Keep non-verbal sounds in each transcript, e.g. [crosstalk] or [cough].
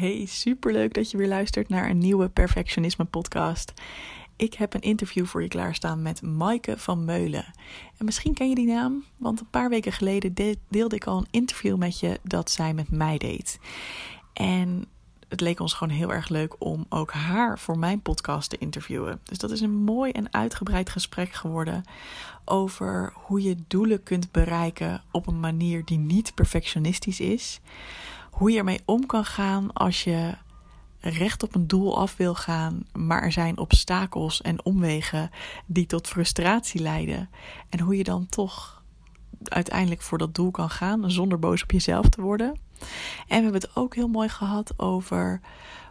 Hey, superleuk dat je weer luistert naar een nieuwe Perfectionisme podcast. Ik heb een interview voor je klaarstaan met Maaike van Meulen. En misschien ken je die naam, want een paar weken geleden deelde ik al een interview met je dat zij met mij deed. En het leek ons gewoon heel erg leuk om ook haar voor mijn podcast te interviewen. Dus dat is een mooi en uitgebreid gesprek geworden over hoe je doelen kunt bereiken op een manier die niet perfectionistisch is hoe je ermee om kan gaan als je recht op een doel af wil gaan, maar er zijn obstakels en omwegen die tot frustratie leiden. En hoe je dan toch uiteindelijk voor dat doel kan gaan zonder boos op jezelf te worden. En we hebben het ook heel mooi gehad over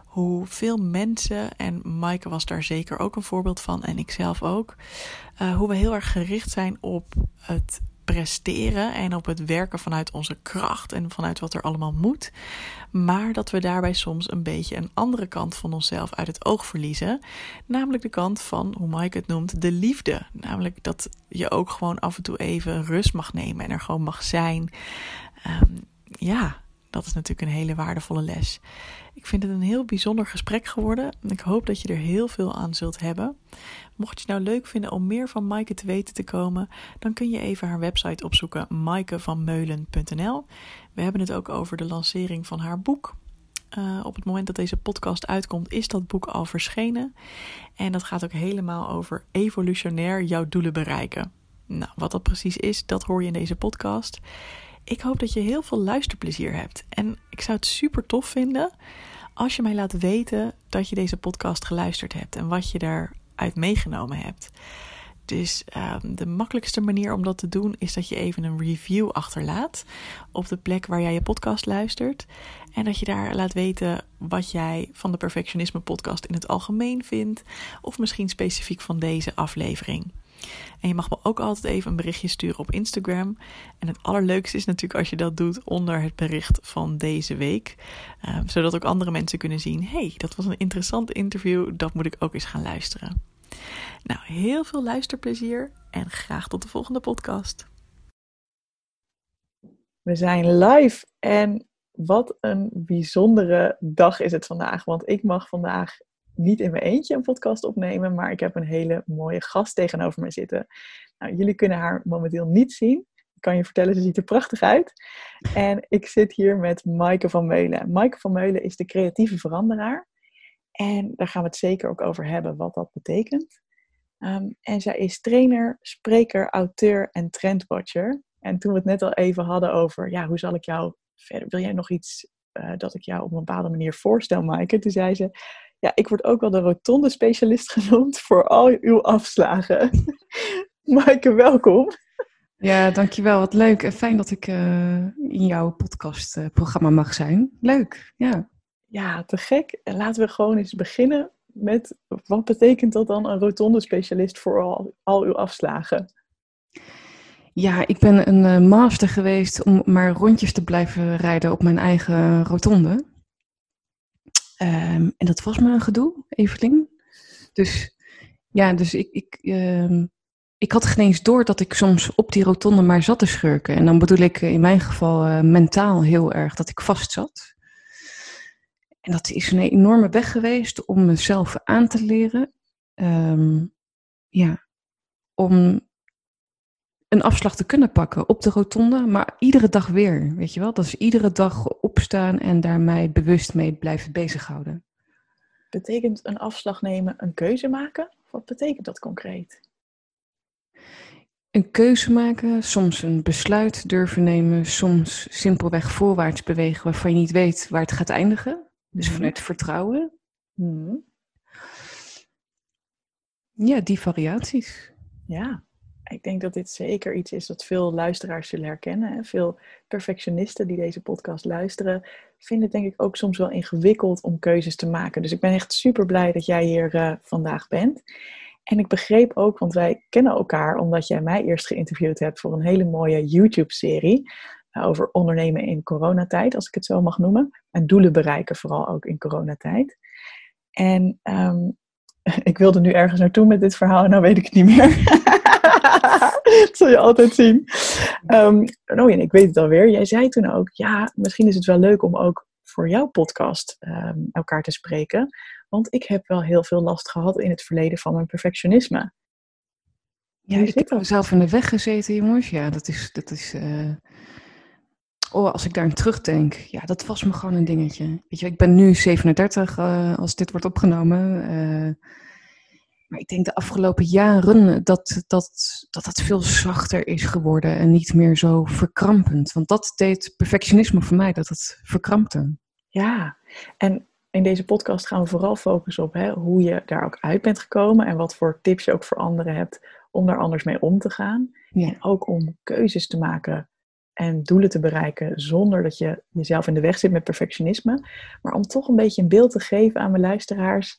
hoe veel mensen, en Maaike was daar zeker ook een voorbeeld van, en ik zelf ook, uh, hoe we heel erg gericht zijn op het presteren en op het werken vanuit onze kracht en vanuit wat er allemaal moet. Maar dat we daarbij soms een beetje een andere kant van onszelf uit het oog verliezen. Namelijk de kant van, hoe Mike het noemt, de liefde. Namelijk dat je ook gewoon af en toe even rust mag nemen en er gewoon mag zijn. Um, ja, dat is natuurlijk een hele waardevolle les. Ik vind het een heel bijzonder gesprek geworden. Ik hoop dat je er heel veel aan zult hebben. Mocht je nou leuk vinden om meer van Maaike te weten te komen, dan kun je even haar website opzoeken: maaikevanmeulen.nl. We hebben het ook over de lancering van haar boek. Uh, op het moment dat deze podcast uitkomt, is dat boek al verschenen. En dat gaat ook helemaal over evolutionair jouw doelen bereiken. Nou, wat dat precies is, dat hoor je in deze podcast. Ik hoop dat je heel veel luisterplezier hebt. En ik zou het super tof vinden als je mij laat weten dat je deze podcast geluisterd hebt en wat je daaruit meegenomen hebt. Dus um, de makkelijkste manier om dat te doen is dat je even een review achterlaat op de plek waar jij je podcast luistert. En dat je daar laat weten wat jij van de Perfectionisme podcast in het algemeen vindt. Of misschien specifiek van deze aflevering. En je mag me ook altijd even een berichtje sturen op Instagram. En het allerleukste is natuurlijk als je dat doet onder het bericht van deze week. Ehm, zodat ook andere mensen kunnen zien: hey, dat was een interessant interview. Dat moet ik ook eens gaan luisteren. Nou, heel veel luisterplezier en graag tot de volgende podcast. We zijn live en wat een bijzondere dag is het vandaag. Want ik mag vandaag niet in mijn eentje een podcast opnemen, maar ik heb een hele mooie gast tegenover me zitten. Nou, jullie kunnen haar momenteel niet zien. Ik kan je vertellen, ze ziet er prachtig uit. En ik zit hier met Maaike van Meulen. Maaike van Meulen is de creatieve veranderaar. En daar gaan we het zeker ook over hebben, wat dat betekent. Um, en zij is trainer, spreker, auteur en trendwatcher. En toen we het net al even hadden over, ja, hoe zal ik jou verder, wil jij nog iets uh, dat ik jou op een bepaalde manier voorstel, Maaike? Toen zei ze, ja, ik word ook wel de rotonde specialist [laughs] genoemd voor al uw afslagen. [laughs] Maaike, welkom. Ja, dankjewel. Wat leuk en fijn dat ik uh, in jouw podcastprogramma mag zijn. Leuk, ja. Ja, te gek. En laten we gewoon eens beginnen met wat betekent dat dan een rotonde specialist voor al, al uw afslagen? Ja, ik ben een uh, master geweest om maar rondjes te blijven rijden op mijn eigen rotonde. Um, en dat was maar een gedoe, Evelien. Dus ja, dus ik, ik, um, ik had geen eens door dat ik soms op die rotonde maar zat te schurken. En dan bedoel ik in mijn geval uh, mentaal heel erg dat ik vast zat. En dat is een enorme weg geweest om mezelf aan te leren. Um, ja, om een afslag te kunnen pakken op de rotonde, maar iedere dag weer, weet je wel? Dat is iedere dag opstaan en daar mij bewust mee blijven bezighouden. Betekent een afslag nemen een keuze maken? Wat betekent dat concreet? Een keuze maken, soms een besluit durven nemen, soms simpelweg voorwaarts bewegen waarvan je niet weet waar het gaat eindigen. Dus mm vanuit vertrouwen. Mm Ja, die variaties. Ja, ik denk dat dit zeker iets is dat veel luisteraars zullen herkennen. Veel perfectionisten die deze podcast luisteren, vinden het denk ik ook soms wel ingewikkeld om keuzes te maken. Dus ik ben echt super blij dat jij hier uh, vandaag bent. En ik begreep ook, want wij kennen elkaar omdat jij mij eerst geïnterviewd hebt voor een hele mooie YouTube-serie uh, over ondernemen in coronatijd, als ik het zo mag noemen. En doelen bereiken, vooral ook in coronatijd. En um, [laughs] ik wilde nu ergens naartoe met dit verhaal en nou weet ik het niet meer. [laughs] dat [laughs] zul je altijd zien. Um, oh, en ik weet het alweer. Jij zei toen ook, ja, misschien is het wel leuk om ook voor jouw podcast ehm, elkaar te spreken. Want ik heb wel heel veel last gehad in het verleden van mijn perfectionisme. Ja, ik heb mezelf in de weg gezeten, jongens. Ja, dat is. Dat is uh... Oh, als ik daar aan terugdenk, ja, dat was me gewoon een dingetje. Weet je, ik ben nu 37 uh, als dit wordt opgenomen. Uh, maar ik denk de afgelopen jaren dat, dat, dat het veel zachter is geworden en niet meer zo verkrampend. Want dat deed perfectionisme voor mij, dat het verkrampte. Ja, en in deze podcast gaan we vooral focussen op hè, hoe je daar ook uit bent gekomen en wat voor tips je ook voor anderen hebt om daar anders mee om te gaan. Ja. En ook om keuzes te maken en doelen te bereiken zonder dat je jezelf in de weg zit met perfectionisme. Maar om toch een beetje een beeld te geven aan mijn luisteraars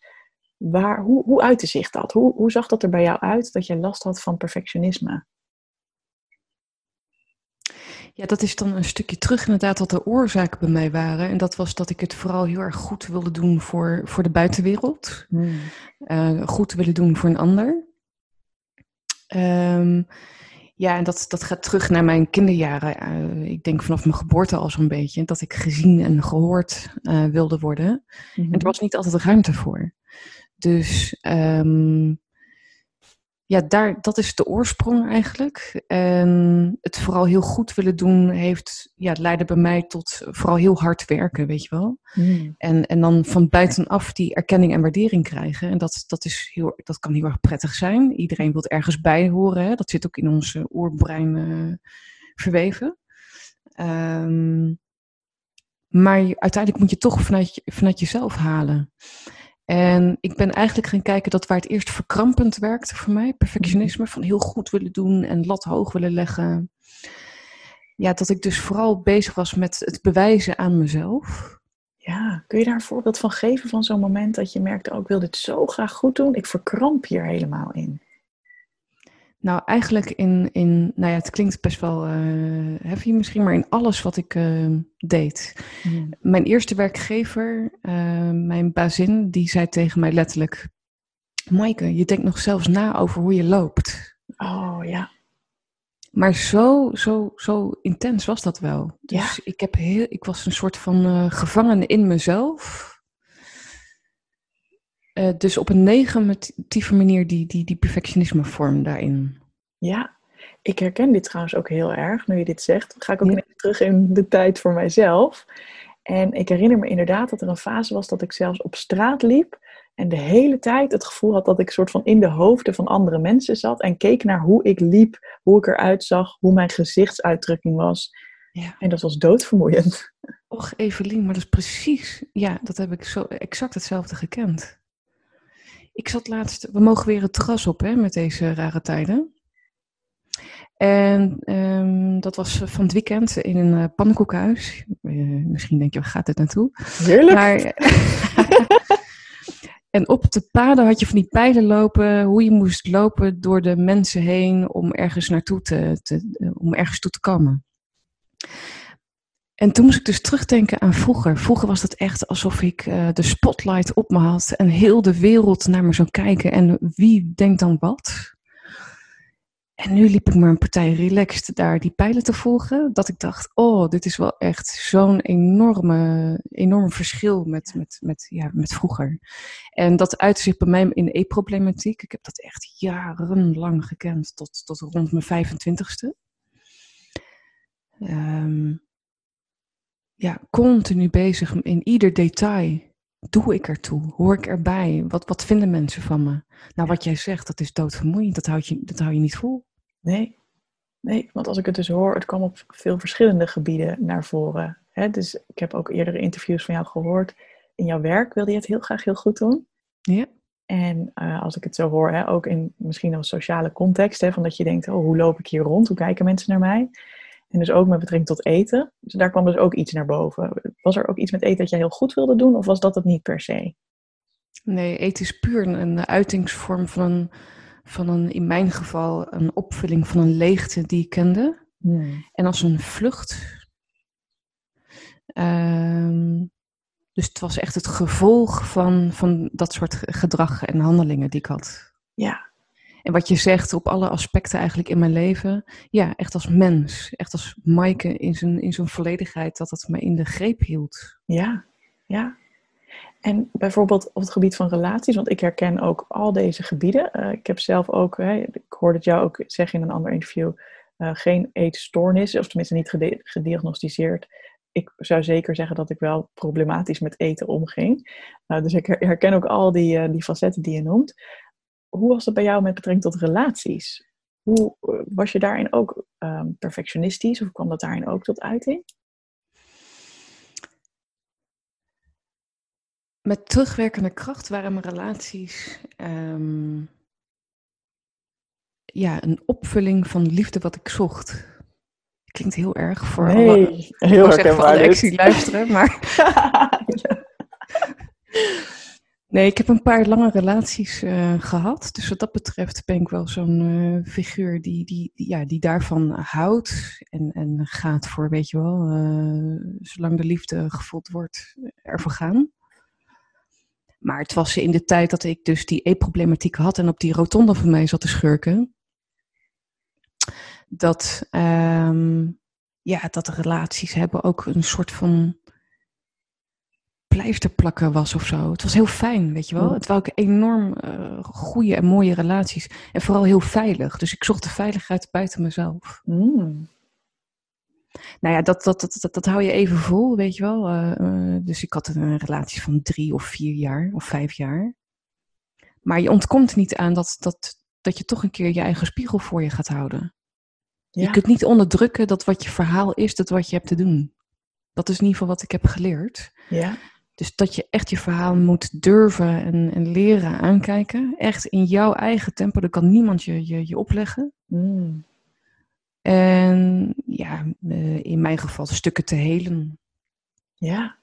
Waar, hoe, hoe uitte zich dat? Hoe, hoe zag dat er bij jou uit dat je last had van perfectionisme? Ja, dat is dan een stukje terug inderdaad wat de oorzaken bij mij waren. En dat was dat ik het vooral heel erg goed wilde doen voor, voor de buitenwereld. Hmm. Uh, goed willen doen voor een ander. Um, ja, en dat, dat gaat terug naar mijn kinderjaren. Uh, ik denk vanaf mijn geboorte al zo'n beetje. Dat ik gezien en gehoord uh, wilde worden. Mm -hmm. En er was niet altijd ruimte voor. Dus um, ja, daar, dat is de oorsprong eigenlijk. En het vooral heel goed willen doen heeft, ja, het leidde bij mij tot vooral heel hard werken, weet je wel. Hmm. En, en dan van buitenaf die erkenning en waardering krijgen. En dat, dat, is heel, dat kan heel erg prettig zijn. Iedereen wil ergens bij horen. Hè? Dat zit ook in ons oerbrein uh, verweven. Um, maar uiteindelijk moet je toch vanuit, vanuit jezelf halen. En ik ben eigenlijk gaan kijken dat waar het eerst verkrampend werkte voor mij, perfectionisme, van heel goed willen doen en lat hoog willen leggen. Ja, dat ik dus vooral bezig was met het bewijzen aan mezelf. Ja, kun je daar een voorbeeld van geven van zo'n moment dat je merkte, oh, ik wil dit zo graag goed doen, ik verkramp hier helemaal in? Nou, eigenlijk in, in nou ja, het klinkt best wel uh, heavy misschien, maar in alles wat ik uh, deed. Hmm. Mijn eerste werkgever, uh, mijn bazin, die zei tegen mij letterlijk: Maaike, je denkt nog zelfs na over hoe je loopt. Oh ja. Maar zo, zo, zo intens was dat wel. Dus ja. ik, heb heel, ik was een soort van gevangene in mezelf. Uh, dus op een negatieve manier die, die, die perfectionisme vorm daarin. Ja, ik herken dit trouwens ook heel erg. Nu je dit zegt, ga ik ook ja. terug in de tijd voor mijzelf. En ik herinner me inderdaad dat er een fase was dat ik zelfs op straat liep. En de hele tijd het gevoel had dat ik soort van in de hoofden van andere mensen zat. En keek naar hoe ik liep, hoe ik eruit zag, hoe mijn gezichtsuitdrukking was. Ja. En dat was doodvermoeiend. Och, Evelien, maar dat is precies, ja, dat heb ik zo exact hetzelfde gekend. Ik zat laatst, we mogen weer het terras op hè, met deze rare tijden. En um, dat was van het weekend in een uh, pannenkoekhuis. Uh, misschien denk je, waar gaat dit naartoe? Heerlijk! Maar, [laughs] en op de paden had je van die pijlen lopen, hoe je moest lopen door de mensen heen om ergens naartoe te, te om ergens toe te komen. En toen moest ik dus terugdenken aan vroeger. Vroeger was dat echt alsof ik uh, de spotlight op me had en heel de wereld naar me zou kijken. En wie denkt dan wat? En nu liep ik maar een partij relaxed daar die pijlen te volgen. Dat ik dacht, oh, dit is wel echt zo'n enorme, enorm verschil met, met, met, ja, met vroeger. En dat uitte zich bij mij in e-problematiek. Ik heb dat echt jarenlang gekend, tot, tot rond mijn 25ste. Um, ja, continu bezig in ieder detail. Doe ik ertoe? Hoor ik erbij? Wat, wat vinden mensen van me? Nou, wat jij zegt, dat is doodvermoeiend. Dat, houd je, dat hou je niet vol. Nee. nee, want als ik het dus hoor, het kwam op veel verschillende gebieden naar voren. Hè? Dus ik heb ook eerdere interviews van jou gehoord. In jouw werk wilde je het heel graag heel goed doen. Ja. En uh, als ik het zo hoor, hè, ook in misschien een sociale context, hè, van dat je denkt, oh, hoe loop ik hier rond? Hoe kijken mensen naar mij? En dus ook met betrekking tot eten. Dus daar kwam dus ook iets naar boven. Was er ook iets met eten dat jij heel goed wilde doen, of was dat het niet per se? Nee, eten is puur een uitingsvorm van een, van een, in mijn geval, een opvulling van een leegte die ik kende. Hmm. En als een vlucht. Um, dus het was echt het gevolg van, van dat soort gedrag en handelingen die ik had. Ja, en wat je zegt op alle aspecten eigenlijk in mijn leven. Ja, echt als mens. Echt als Maaike in zijn, in zijn volledigheid. Dat dat me in de greep hield. Ja, Ja. En bijvoorbeeld op het gebied van relaties, want ik herken ook al deze gebieden. Uh, ik heb zelf ook, hè, ik hoorde het jou ook zeggen in een ander interview, uh, geen eetstoornis, of tenminste niet gediagnosticeerd. Ik zou zeker zeggen dat ik wel problematisch met eten omging. Uh, dus ik herken ook al die, die facetten die je noemt. Hoe was het bij jou met betrekking tot relaties? Hoe was je daarin ook um, perfectionistisch of kwam dat daarin ook tot uiting? Met terugwerkende kracht waren mijn relaties um, ja, een opvulling van liefde wat ik zocht. Klinkt heel erg voor nee, alle, heel herkenbaar voor luisteren, maar... [laughs] [laughs] Nee, ik heb een paar lange relaties uh, gehad. Dus wat dat betreft ben ik wel zo'n uh, figuur die, die, die, ja, die daarvan houdt. En, en gaat voor, weet je wel, uh, zolang de liefde gevoeld wordt, ervoor gaan. Maar het was in de tijd dat ik dus die e-problematiek had en op die rotonde van mij zat te schurken. Dat, um, ja, dat relaties hebben ook een soort van pleister plakken was of zo. Het was heel fijn, weet je wel. Het waren ook enorm uh, goede en mooie relaties. En vooral heel veilig. Dus ik zocht de veiligheid buiten mezelf. Mm. Nou ja, dat, dat, dat, dat, dat hou je even vol, weet je wel. Uh, dus ik had een relatie van drie of vier jaar of vijf jaar. Maar je ontkomt niet aan dat, dat, dat je toch een keer je eigen spiegel voor je gaat houden. Ja. Je kunt niet onderdrukken dat wat je verhaal is, dat wat je hebt te doen. Dat is in ieder geval wat ik heb geleerd. Ja. Dus dat je echt je verhaal moet durven en, en leren aankijken. Echt in jouw eigen tempo. Dat kan niemand je, je, je opleggen. Mm. En ja, eh, in mijn geval stukken te helen. Ja.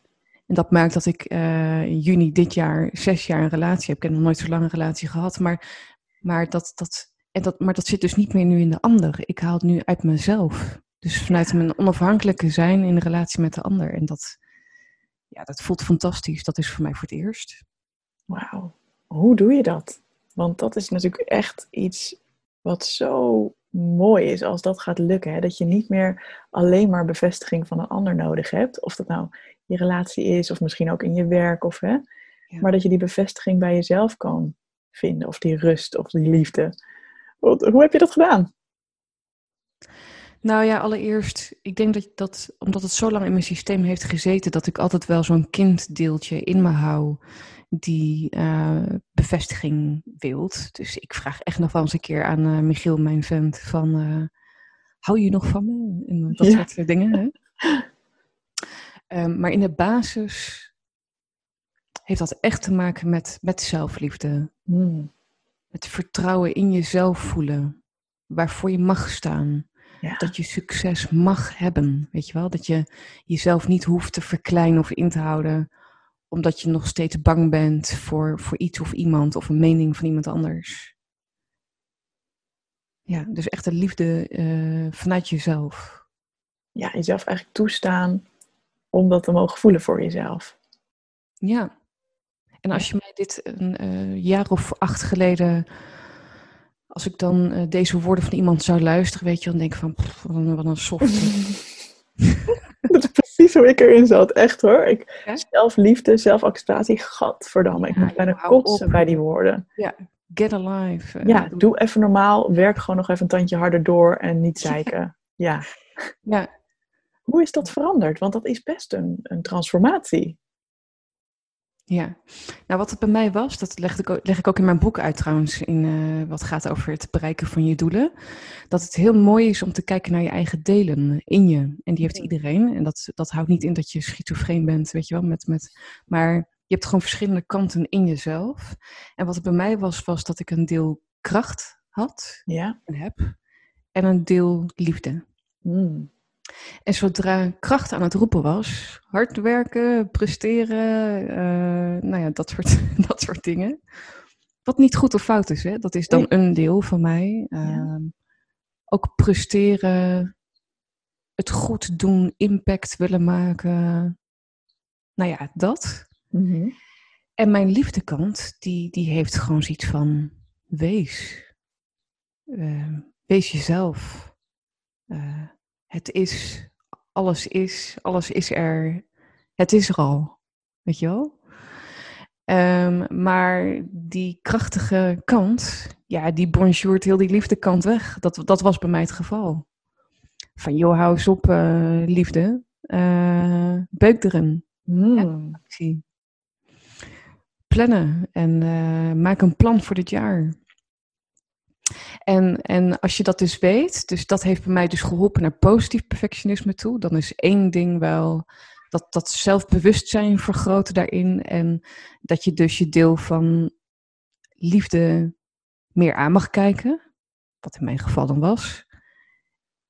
En dat maakt dat ik uh, in juni dit jaar zes jaar een relatie heb. Ik heb nog nooit zo lang een relatie gehad. Maar, maar, dat, dat, en dat, maar dat zit dus niet meer nu in de ander. Ik haal het nu uit mezelf. Dus vanuit mijn onafhankelijke zijn in de relatie met de ander. En dat, ja, dat voelt fantastisch. Dat is voor mij voor het eerst. Wauw. Hoe doe je dat? Want dat is natuurlijk echt iets wat zo mooi is als dat gaat lukken. Hè? Dat je niet meer alleen maar bevestiging van een ander nodig hebt. Of dat nou je relatie is, of misschien ook in je werk. Of, hè? Maar dat je die bevestiging bij jezelf kan vinden. Of die rust, of die liefde. Hoe heb je dat gedaan? Nou ja, allereerst, ik denk dat, dat omdat het zo lang in mijn systeem heeft gezeten, dat ik altijd wel zo'n kinddeeltje in me hou die uh, bevestiging wilt. Dus ik vraag echt nog wel eens een keer aan uh, Michiel, mijn vent, van uh, hou je nog van me? En dat soort dingen. Hè? Um, [laughs] maar in de basis heeft dat echt te maken met, met zelfliefde. Mm. Met vertrouwen in jezelf voelen. Waarvoor je mag staan. Ja. Dat je succes mag hebben, weet je wel? Dat je jezelf niet hoeft te verkleinen of in te houden, omdat je nog steeds bang bent voor, voor iets of iemand of een mening van iemand anders. Ja, dus echt de liefde uh, vanuit jezelf. Ja, jezelf eigenlijk toestaan om dat te mogen voelen voor jezelf. Ja. En als je mij dit een uh, jaar of acht geleden als ik dan uh, deze woorden van iemand zou luisteren, weet je, dan denk ik van, pff, wat, een, wat een soft. [laughs] dat is precies hoe ik erin zat, echt hoor. Ik, ja? Zelfliefde, zelfacceptatie, gadverdamme. Ik ja, moet bijna kotsen bij die woorden. Ja, get alive. Ja, doe even normaal, werk gewoon nog even een tandje harder door en niet zeiken. Ja. ja. Hoe is dat veranderd? Want dat is best een, een transformatie. Ja, nou wat het bij mij was, dat leg ik ook, leg ik ook in mijn boek uit trouwens, in uh, wat gaat over het bereiken van je doelen. Dat het heel mooi is om te kijken naar je eigen delen in je. En die heeft iedereen. En dat, dat houdt niet in dat je schizofreen bent, weet je wel, met, met, maar je hebt gewoon verschillende kanten in jezelf. En wat het bij mij was, was dat ik een deel kracht had ja. en heb. En een deel liefde. Mm. En zodra kracht aan het roepen was, hard werken, presteren, uh, nou ja, dat soort, [laughs] dat soort dingen. Wat niet goed of fout is, hè? dat is dan een deel van mij. Uh, ook presteren, het goed doen, impact willen maken. Nou ja, dat. Mm-hmm. En mijn liefdekant, die, die heeft gewoon zoiets van: wees. Uh, wees jezelf. Uh, het is, alles is, alles is er. Het is er al. weet je wel. Ehm, maar die krachtige kant, ja, die bonjourt heel die liefdekant weg. Dat, dat was bij mij het geval. Van, joh, hou eens op, uh, liefde. Uh, beuk erin. Mm. actie. Plannen en uh, maak een plan voor dit jaar. En, en als je dat dus weet, dus dat heeft bij mij dus geholpen naar positief perfectionisme toe, dan is één ding wel dat, dat zelfbewustzijn vergroten daarin. En dat je dus je deel van liefde meer aan mag kijken. Wat in mijn geval dan was.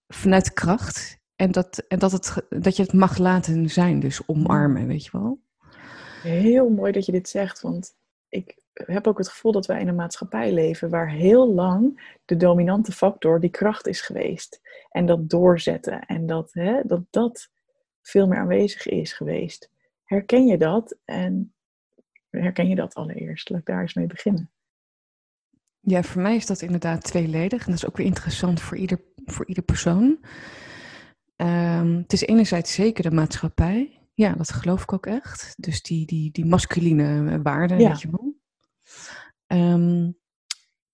Vanuit kracht. En dat, en dat, het, dat je het mag laten zijn. Dus omarmen, weet je wel. Heel mooi dat je dit zegt. Want ik heb ook het gevoel dat wij in een maatschappij leven waar heel lang de dominante factor die kracht is geweest. En dat doorzetten. En dat hè, dat, dat veel meer aanwezig is geweest. Herken je dat? En herken je dat allereerst? Laat ik daar eens mee beginnen. Ja, voor mij is dat inderdaad tweeledig. En dat is ook weer interessant voor ieder, voor ieder persoon. Um, het is enerzijds zeker de maatschappij. Ja, dat geloof ik ook echt. Dus die, die, die masculine waarden, ja. weet je wel. Um,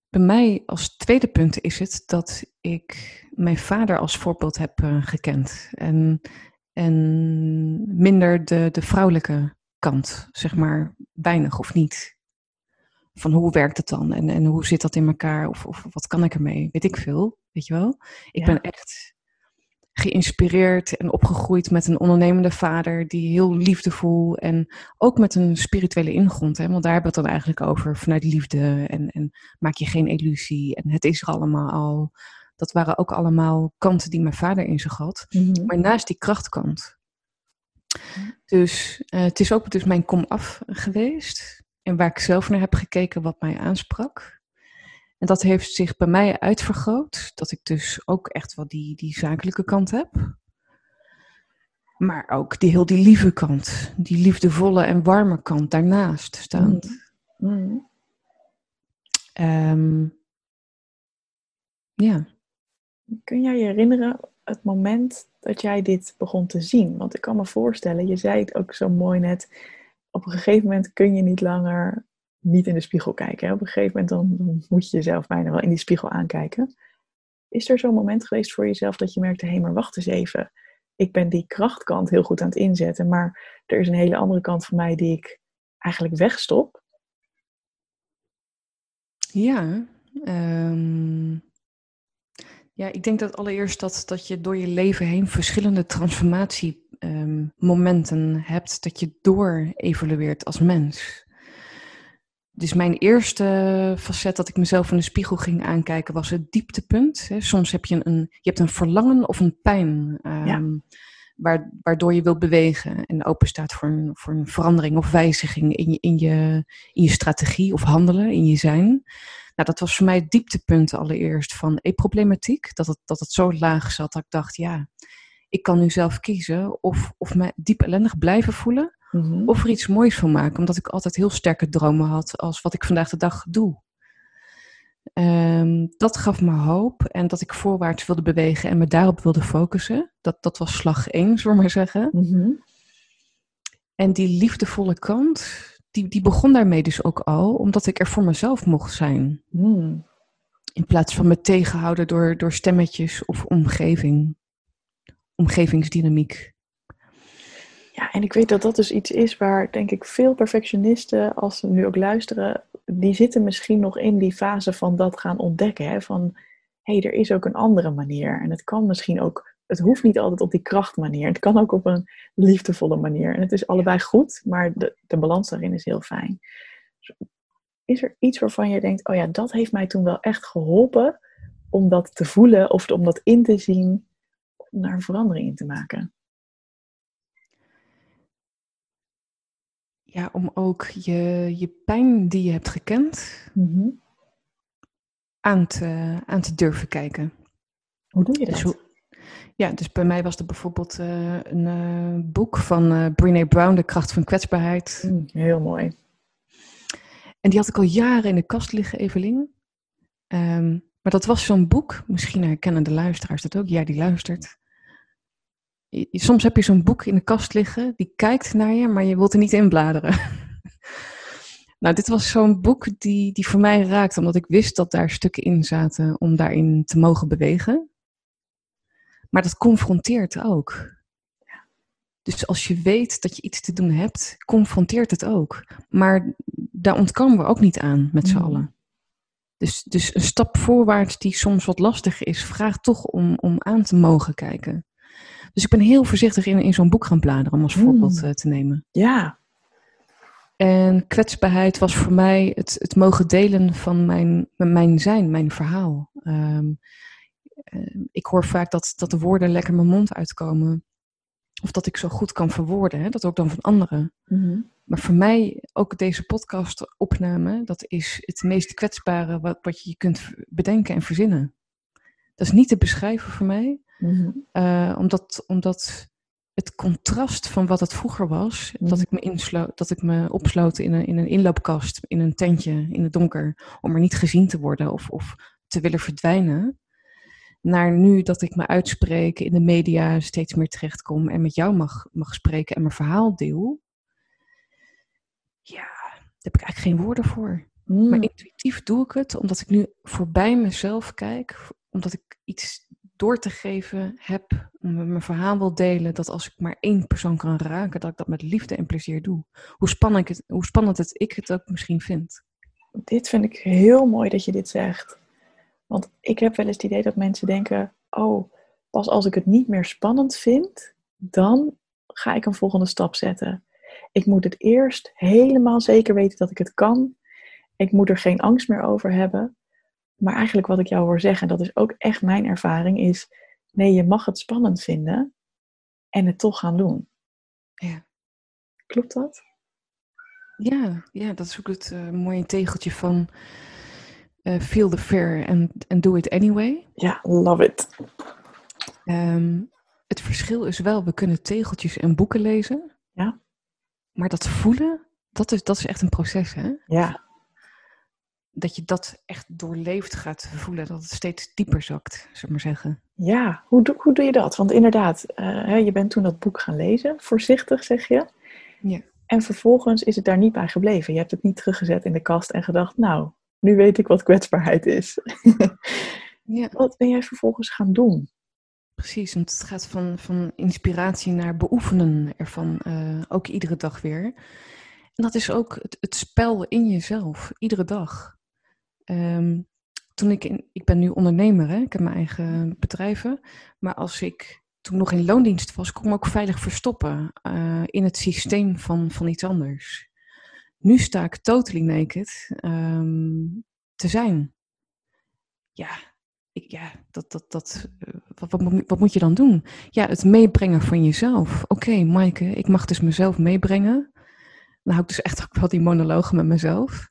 bij mij als tweede punt is het dat ik mijn vader als voorbeeld heb uh, gekend. En en minder de, de vrouwelijke kant, zeg maar, weinig of niet. Van hoe werkt het dan en, en hoe zit dat in elkaar of, of wat kan ik ermee? Weet ik veel, weet je wel? Ik ben echt geïnspireerd en opgegroeid met een ondernemende vader die heel liefdevol en ook met een spirituele ingrond. Hè? Want daar hebben we het dan eigenlijk over vanuit liefde en, en maak je geen illusie en het is er allemaal al. Dat waren ook allemaal kanten die mijn vader in zich had. Mhm. Maar naast die krachtkant. Dus uh, het is ook dus mijn kom-af geweest. En waar ik zelf naar heb gekeken wat mij aansprak. En dat heeft zich bij mij uitvergroot. Dat ik dus ook echt wel die, die zakelijke kant heb. Maar ook die heel die lieve kant. Die liefdevolle en warme kant daarnaast staand. Mm. Um, ja. Kun jij je herinneren het moment dat jij dit begon te zien? Want ik kan me voorstellen, je zei het ook zo mooi net, op een gegeven moment kun je niet langer niet in de spiegel kijken. Hè? Op een gegeven moment dan, dan, moet je jezelf bijna wel in die spiegel aankijken. Is er zo'n moment geweest voor jezelf dat je merkte, hé, hey, maar wacht eens even. Ik ben die krachtkant heel goed aan het inzetten, maar er is een hele andere kant van mij die ik eigenlijk wegstop. Ja, um, ja, ik denk dat allereerst dat, dat je door je leven heen verschillende transformatiemomenten um, hebt, dat je door evolueert als mens. Dus mijn eerste facet dat ik mezelf in de spiegel ging aankijken was het dieptepunt. Soms heb je een, je hebt een verlangen of een pijn um, waar, waardoor je wilt bewegen en open staat voor een, voor een verandering of wijziging in je, in, je, in je strategie of handelen, in je zijn. Nou, dat was voor mij het dieptepunt allereerst van e-problematiek. Dat het, dat het zo laag zat dat ik dacht, ja, ik kan nu zelf kiezen of, of me diep ellendig blijven voelen. Mhm. Of er iets moois van maken. Omdat ik altijd heel sterke dromen had als wat ik vandaag de dag doe. Um, dat gaf me hoop en dat ik voorwaarts wilde bewegen en me daarop wilde focussen. Dat, dat was slag één, zullen we maar zeggen. Mhm. En die liefdevolle kant, die, die begon daarmee dus ook al, omdat ik er voor mezelf mocht zijn. Hmm. In plaats van me tegenhouden door, door stemmetjes of omgeving. Omgevingsdynamiek. Ja, en ik weet dat dat dus iets is waar, denk ik, veel perfectionisten, als ze nu ook luisteren, die zitten misschien nog in die fase van dat gaan ontdekken. Hè? Van, hé, hey, er is ook een andere manier. En het kan misschien ook het hoeft niet altijd op die krachtmanier. Het kan ook op een liefdevolle manier. En het is allebei goed, maar de, de balans daarin is heel fijn. Is er iets waarvan je denkt, oh ja, dat heeft mij toen wel echt geholpen om dat te voelen of om dat in te zien, om daar een verandering in te maken? Ja, om ook je, je pijn die je hebt gekend mhm. aan, te, aan te durven kijken. Hoe doe je dus dat? Ja, dus bij mij was er bijvoorbeeld uh, een uh, boek van uh, Brene Brown, De kracht van kwetsbaarheid. Mm, heel mooi. En die had ik al jaren in de kast liggen, Evelien. Um, maar dat was zo'n boek, misschien herkennen de luisteraars dat ook, jij die luistert. Soms heb je zo'n boek in de kast liggen, die kijkt naar je, maar je wilt er niet in bladeren. [laughs] nou, dit was zo'n boek die, die voor mij raakte, omdat ik wist dat daar stukken in zaten om daarin te mogen bewegen. Maar dat confronteert ook. Dus als je weet dat je iets te doen hebt, confronteert het ook. Maar daar ontkomen we ook niet aan met z'n mm. allen. Dus, dus een stap voorwaarts die soms wat lastig is, vraagt toch om, om aan te mogen kijken. Dus ik ben heel voorzichtig in, in zo'n boek gaan bladeren om als voorbeeld uh, te nemen. Ja. En kwetsbaarheid was voor mij het, het mogen delen van mijn, mijn zijn, mijn verhaal. Um, ik hoor vaak dat, dat de woorden lekker mijn mond uitkomen. Of dat ik zo goed kan verwoorden, hè? dat ook dan van anderen. Mhm. Maar voor mij, ook deze podcast opname, dat is het meest kwetsbare wat, wat je kunt bedenken en verzinnen. Dat is niet te beschrijven voor mij. Mhm. Eh, omdat, omdat het contrast van wat het vroeger was, mhm. dat, ik me insloot, dat ik me opsloot in een, in een inloopkast, in een tentje, in het donker, om er niet gezien te worden of, of te willen verdwijnen naar nu dat ik me uitspreek, in de media steeds meer terechtkom en met jou mag, mag spreken en mijn verhaal deel. Ja, daar heb ik eigenlijk geen woorden voor. Hmm. Maar intuïtief doe ik het omdat ik nu voorbij mezelf kijk, omdat ik iets door te geven heb, mijn verhaal wil delen, dat als ik maar één persoon kan raken, dat ik dat met liefde en plezier doe. Hoe spannend, het, hoe spannend het ik het ook misschien vind. Dit vind ik heel mooi dat je dit zegt. Want ik heb wel eens het idee dat mensen denken: oh, pas als ik het niet meer spannend vind, dan ga ik een volgende stap zetten. Ik moet het eerst helemaal zeker weten dat ik het kan. Ik moet er geen angst meer over hebben. Maar eigenlijk wat ik jou hoor zeggen, dat is ook echt mijn ervaring, is nee, je mag het spannend vinden en het toch gaan doen. Ja. Klopt dat? Ja, ja dat is ook het uh, mooie tegeltje van uh, feel the fear and, and do it anyway. Ja, love it. Ehm, het verschil is wel, we kunnen tegeltjes en boeken lezen. Ja. Maar dat voelen, dat is, dat is echt een proces, hè? Ja. Dat je dat echt doorleefd gaat voelen, dat het steeds dieper zakt, zullen maar zeggen. Ja, hoe, doe, hoe doe je dat? Want inderdaad, uh, je bent toen dat boek gaan lezen, voorzichtig zeg je. Ja. En vervolgens is het daar niet bij gebleven. Je hebt het niet teruggezet in de kast en gedacht, nou, nu weet ik wat kwetsbaarheid is. [laughs] ja. Wat ben jij vervolgens gaan doen? Precies, want het gaat van, van inspiratie naar beoefenen ervan, uh, ook iedere dag weer. En dat is ook het, het spel in jezelf, iedere dag. Ehm, toen ik, ik ben nu ondernemer, hè? ik heb mijn eigen bedrijven. Maar als ik toen nog in loondienst was, kon ik me ook veilig verstoppen uh, in het systeem van, van iets anders. Nu sta ik totally naked um, te zijn. Ja, ik, ja dat, dat, dat, wat, wat, wat, moet je dan doen? Ja, het meebrengen van jezelf. Oké, okay, Maaike, ik mag dus mezelf meebrengen. Dan hou ik dus echt ook wel die monologen met mezelf.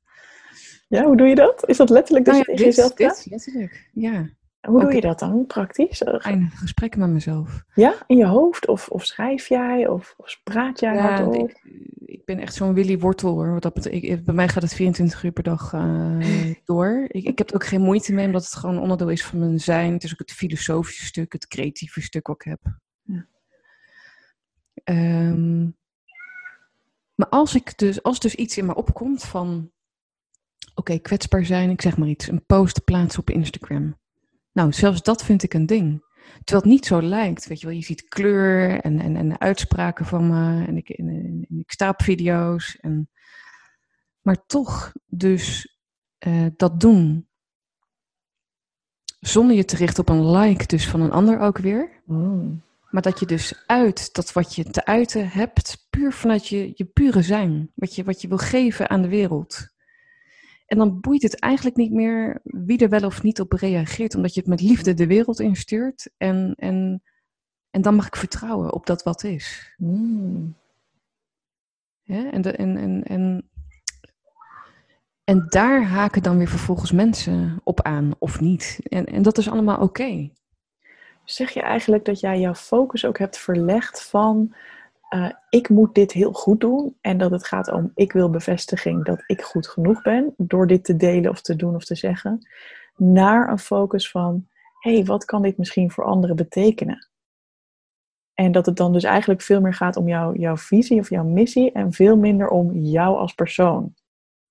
Ja, hoe doe je dat? Is dat letterlijk dat nou ja, je tegen jezelf praat? letterlijk, ja. Hoe doe je dat dan praktisch? Een gesprekken met mezelf. Ja, in je hoofd? Of, of schrijf jij? Of, of praat jij ja, hardop? Ik, ik ben echt zo'n Willy Wortel hoor. Dat betekent, bij mij gaat het 24 uur per dag uh, [laughs] door. Ik, ik heb er ook geen moeite mee, omdat het gewoon onderdeel is van mijn zijn. Het is ook het filosofische stuk, het creatieve stuk wat ik heb. Ja. Um, maar als, ik dus, als dus iets in me opkomt van... Oké, kwetsbaar zijn, ik zeg maar iets. Een post plaatsen op Instagram nou, zelfs dat vind ik een ding. Terwijl het niet zo lijkt, weet je wel. Je ziet kleur en, en, en uitspraken van me en ik, en, en, ik sta op video's. En, maar toch dus uh, dat doen zonder je te richten op een like dus van een ander ook weer. Mm. Maar dat je dus uit dat wat je te uiten hebt, puur vanuit je, je pure zijn. Wat je, wat je wil geven aan de wereld. En dan boeit het eigenlijk niet meer wie er wel of niet op reageert, omdat je het met liefde de wereld instuurt. En, en, en dan mag ik vertrouwen op dat wat is. Mm. Ja, en, de, en, en, en, en daar haken dan weer vervolgens mensen op aan of niet. En, en dat is allemaal oké. Zeg je eigenlijk dat jij jouw focus ook hebt verlegd van uh, ik moet dit heel goed doen en dat het gaat om ik wil bevestiging dat ik goed genoeg ben door dit te delen of te doen of te zeggen, naar een focus van hé, hey, wat kan dit misschien voor anderen betekenen? En dat het dan dus eigenlijk veel meer gaat om jouw, jouw visie of jouw missie en veel minder om jou als persoon.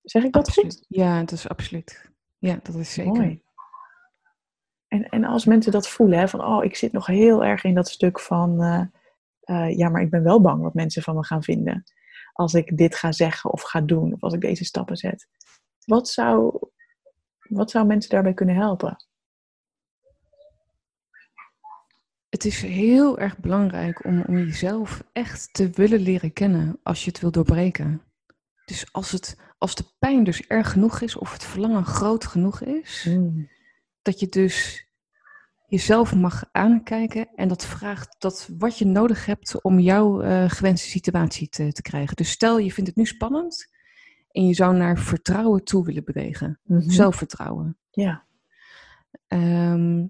Zeg ik dat absoluut. goed? Ja, dat is absoluut. Ja, dat is zeker. Mooi. En, en als mensen dat voelen, hè, van oh, ik zit nog heel erg in dat stuk van, eh, eh, ja, maar ik ben wel bang wat mensen van me gaan vinden. Als ik dit ga zeggen of ga doen, of als ik deze stappen zet. Wat zou, wat zou mensen daarbij kunnen helpen? Het is heel erg belangrijk om, om jezelf echt te willen leren kennen als je het wil doorbreken. Dus als, het, als de pijn dus erg genoeg is of het verlangen groot genoeg is, dat je dus jezelf mag aankijken en dat vraagt dat wat je nodig hebt om jouw uh, gewenste situatie te, te krijgen. Dus stel je vindt het nu spannend en je zou naar vertrouwen toe willen bewegen, Mhm. zelfvertrouwen. Ja. Ehm,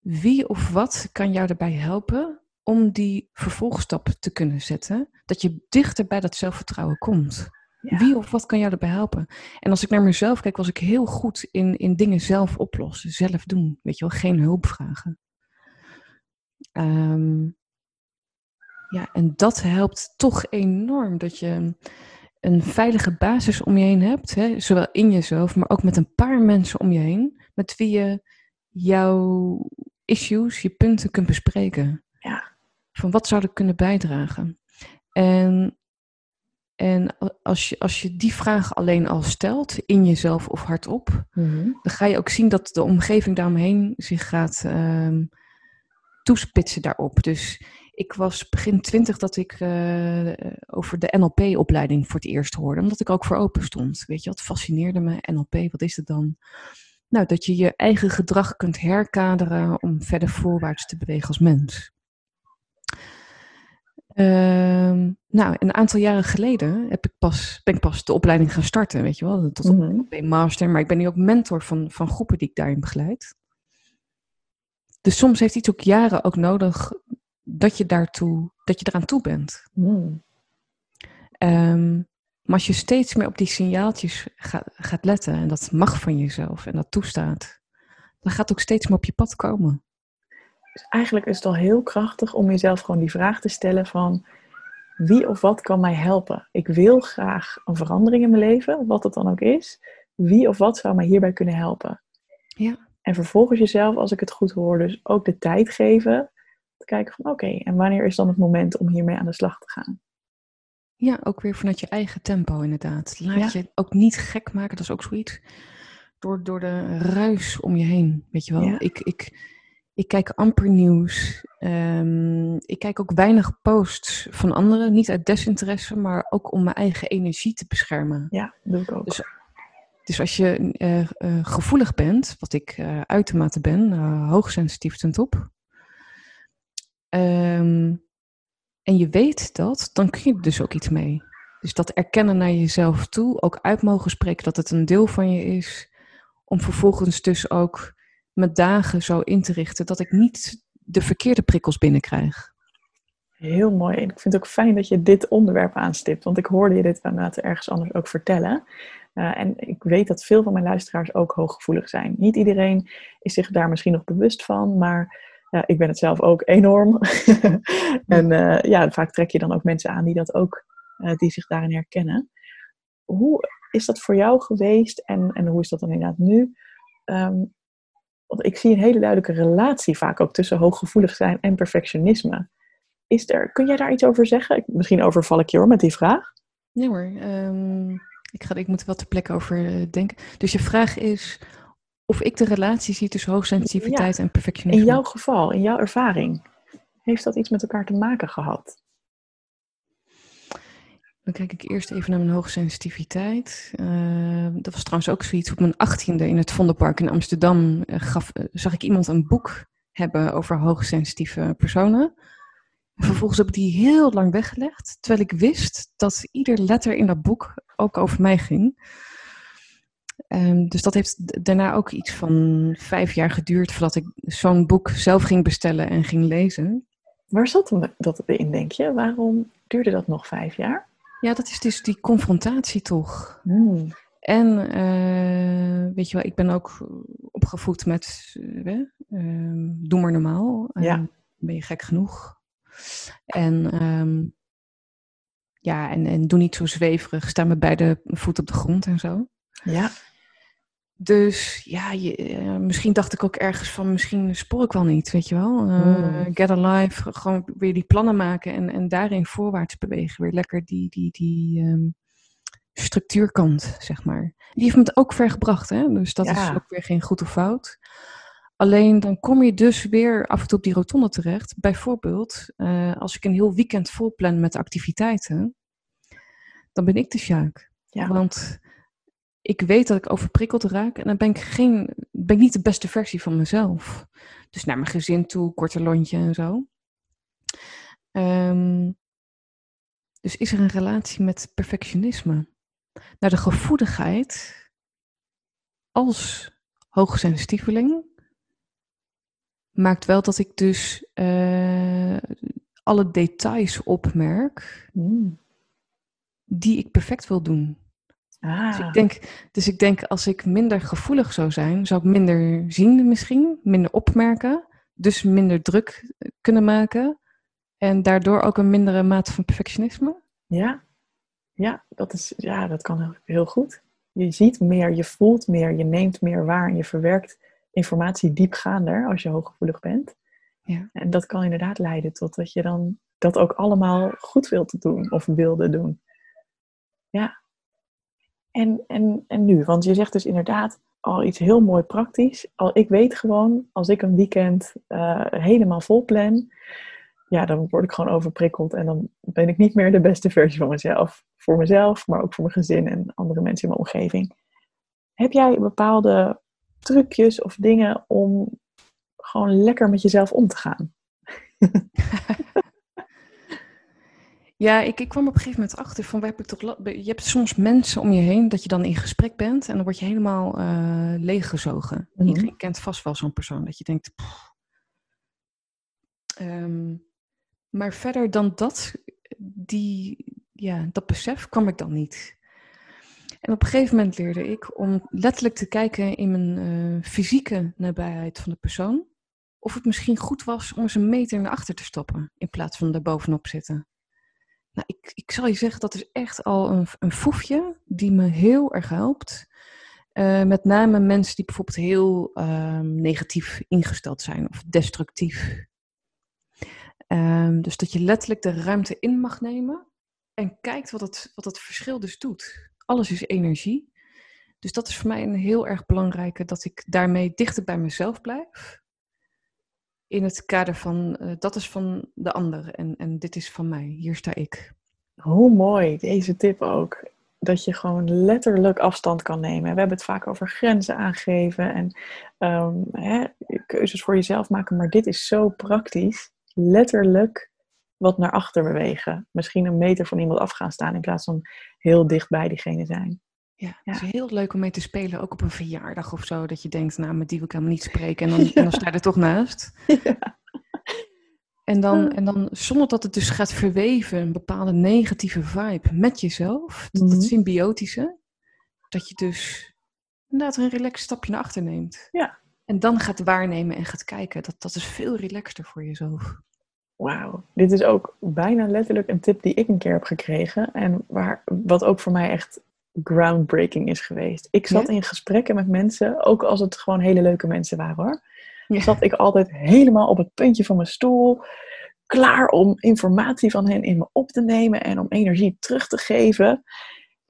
wie of wat kan jou daarbij helpen om die vervolgstap te kunnen zetten, dat je dichter bij dat zelfvertrouwen komt? Ja. Wie of wat kan jou daarbij helpen? En als ik naar mezelf kijk, was ik heel goed in, in dingen zelf oplossen, zelf doen. Weet je wel, geen hulp vragen. Ehm, ja, en dat helpt toch enorm dat je een veilige basis om je heen hebt, hè? zowel in jezelf, maar ook met een paar mensen om je heen, met wie je jouw issues, je punten kunt bespreken. Ja. Van wat zou er kunnen bijdragen? En en als je, als je die vraag alleen al stelt, in jezelf of hardop, Mhm. dan ga je ook zien dat de omgeving daaromheen zich gaat ehm, toespitsen daarop. Dus ik was begin twintig dat ik eh, over de NLP-opleiding voor het eerst hoorde, omdat ik ook voor open stond. Weet je, wat fascineerde me, NLP, wat is het dan? Nou, dat je je eigen gedrag kunt herkaderen om verder voorwaarts te bewegen als mens. Ehm, nou, een aantal jaren geleden heb ik pas, ben ik pas de opleiding gaan starten, weet je wel, tot een master, maar ik ben nu ook mentor van, van groepen die ik daarin begeleid. Dus soms heeft iets ook jaren ook nodig dat je, daartoe, dat je eraan toe bent. Mhm. Ehm, maar als je steeds meer op die signaaltjes gaat, gaat letten, en dat mag van jezelf en dat toestaat, dan gaat het ook steeds meer op je pad komen. Dus eigenlijk is het al heel krachtig om jezelf gewoon die vraag te stellen van wie of wat kan mij helpen? Ik wil graag een verandering in mijn leven, wat het dan ook is. Wie of wat zou mij hierbij kunnen helpen? Ja. En vervolgens jezelf, als ik het goed hoor, dus ook de tijd geven. Te kijken van oké, en wanneer is dan het moment om hiermee aan de slag te gaan? Ja, ook weer vanuit je eigen tempo inderdaad. Laat Ja. je ook niet gek maken, dat is ook zoiets. Door, door de ruis om je heen, weet je wel. Ja. Ik, ik, ik kijk amper nieuws. Ehm, ik kijk ook weinig posts van anderen. Niet uit desinteresse, maar ook om mijn eigen energie te beschermen. Ja, doe ik ook. Dus- Dus als je eh, eh, gevoelig bent, wat ik eh, uitermate ben, hoogsensitief ten top. ehm, en je weet dat, dan kun je er dus ook iets mee. Dus dat erkennen naar jezelf toe, ook uit mogen spreken dat het een deel van je is. Om vervolgens dus ook mijn dagen zo in te richten dat ik niet de verkeerde prikkels binnenkrijg. Heel mooi. En ik vind het ook fijn dat je dit onderwerp aanstipt. Want ik hoorde je dit inderdaad ergens anders ook vertellen. Uh, en ik weet dat veel van mijn luisteraars ook hooggevoelig zijn. Niet iedereen is zich daar misschien nog bewust van. Maar uh, ik ben het zelf ook enorm. [laughs] en uh, ja, vaak trek je dan ook mensen aan die dat ook, eh, die zich daarin herkennen. Hoe is dat voor jou geweest? En, en hoe is dat dan inderdaad nu? Um, want ik zie een hele duidelijke relatie vaak ook tussen hooggevoelig zijn en perfectionisme. Is er, kun jij daar iets over zeggen? Misschien overval ik je hoor met die vraag. Nee hoor, um, ik, ga, ik moet er wel ter plekke over uh, denken. Dus je vraag is of ik de relatie zie tussen hoogsensitiviteit ja, en perfectionisme. In jouw geval, in jouw ervaring, heeft dat iets met elkaar te maken gehad? Dan kijk ik eerst even naar mijn hoogsensitiviteit. Uh, dat was trouwens ook zoiets. Op mijn achttiende in het Vondelpark in Amsterdam uh, gaf, uh, zag ik iemand een boek hebben over hoogsensitieve personen. En vervolgens heb ik die heel lang weggelegd, terwijl ik wist dat ieder letter in dat boek ook over mij ging. Um, dus dat heeft daarna ook iets van vijf jaar geduurd voordat ik zo'n boek zelf ging bestellen en ging lezen. Waar zat dat in, denk je? Waarom duurde dat nog vijf jaar? Ja, dat is dus die confrontatie toch. Hmm. En uh, weet je wel, ik ben ook opgevoed met uh, uh, doe maar normaal. Ja. ben je gek genoeg? En ehm, ja, en, en doe niet zo zweverig. Sta met beide voeten op de grond en zo. Ja. Dus ja, je, eh, misschien dacht ik ook ergens van, misschien spoor ik wel niet, weet je wel. Uh, Hmm. Get alive, gewoon weer die plannen maken en, en daarin voorwaarts bewegen. Weer lekker die, die, die ehm, structuurkant, zeg maar. Die heeft me het ook ver gebracht, hè. Dus dat Ja. is ook weer geen goed of fout. Alleen dan kom je dus weer af en toe op die rotonde terecht. Bijvoorbeeld, eh, als ik een heel weekend vol plan met activiteiten, dan ben ik de sjaak. Ja. Want ik weet dat ik overprikkeld raak en dan ben ik, geen, ben ik niet de beste versie van mezelf. Dus naar mijn gezin toe, korte lontje en zo. Ehm, dus is er een relatie met perfectionisme? Nou, de gevoeligheid als hoogsensitieveling maakt wel dat ik dus eh, alle details opmerk Hmm. die ik perfect wil doen. Ah. Dus ik, denk, dus ik denk, als ik minder gevoelig zou zijn, zou ik minder zien misschien, minder opmerken, dus minder druk kunnen maken en daardoor ook een mindere mate van perfectionisme. Ja. Ja, dat, is, ja, dat kan heel, heel goed. Je ziet meer, je voelt meer, je neemt meer waar en je verwerkt informatie diepgaander als je hooggevoelig bent. Ja. En dat kan inderdaad leiden tot dat je dan dat ook allemaal goed wilt doen of wilde doen. Ja. En, en, en nu, want je zegt dus inderdaad al iets heel mooi praktisch. Al, ik weet gewoon, als ik een weekend eh, helemaal vol plan, ja, dan word ik gewoon overprikkeld en dan ben ik niet meer de beste versie van mezelf. Voor mezelf, maar ook voor mijn gezin en andere mensen in mijn omgeving. Heb jij bepaalde trucjes of dingen om gewoon lekker met jezelf om te gaan? [laughs] Ja, ik, ik kwam op een gegeven moment achter van, waar heb ik toch, je hebt soms mensen om je heen dat je dan in gesprek bent en dan word je helemaal eh, leeggezogen. Iedereen kent vast wel zo'n persoon dat je denkt. Ehm, maar verder dan dat, die, ja, dat besef kwam ik dan niet. En op een gegeven moment leerde ik om letterlijk te kijken in mijn eh, fysieke nabijheid van de persoon. Of het misschien goed was om eens een meter naar achter te stoppen in plaats van er bovenop zitten. Nou, ik, ik zal je zeggen, dat is echt al een, een foefje die me heel erg helpt. Eh, met name mensen die bijvoorbeeld heel ehm, negatief ingesteld zijn of destructief. Ehm, dus dat je letterlijk de ruimte in mag nemen en kijkt wat het, wat het verschil dus doet. Alles is energie. Dus dat is voor mij een heel erg belangrijke, dat ik daarmee dichter bij mezelf blijf. In het kader van, eh, dat is van de ander en, en dit is van mij. Hier sta ik. Hoe mooi, deze tip ook. Dat je gewoon letterlijk afstand kan nemen. We hebben het vaak over grenzen aangeven en ehm, hè, keuzes voor jezelf maken. Maar dit is zo praktisch. Letterlijk wat naar achter bewegen. Misschien een meter van iemand af gaan staan in plaats van heel dicht bij diegene zijn. Ja, het is heel leuk om mee te spelen, ook op een verjaardag of zo. Dat je denkt, nou, met die wil ik helemaal niet spreken. En dan, [laughs] en dan sta je er toch naast. En dan, en dan, zonder dat het dus gaat verweven, een bepaalde negatieve vibe met jezelf. Dat, Mhm. dat symbiotische. Dat je dus inderdaad een relaxed stapje naar achter neemt. Ja. En dan gaat waarnemen en gaat kijken. Dat, dat is veel relaxter voor jezelf. Wauw, dit is ook bijna letterlijk een tip die ik een keer heb gekregen. En waar, wat ook voor mij echt groundbreaking is geweest. Ik zat Ja? in gesprekken met mensen, ook als het gewoon hele leuke mensen waren hoor. Ja. Zat ik altijd helemaal op het puntje van mijn stoel. Klaar om informatie van hen in me op te nemen en om energie terug te geven.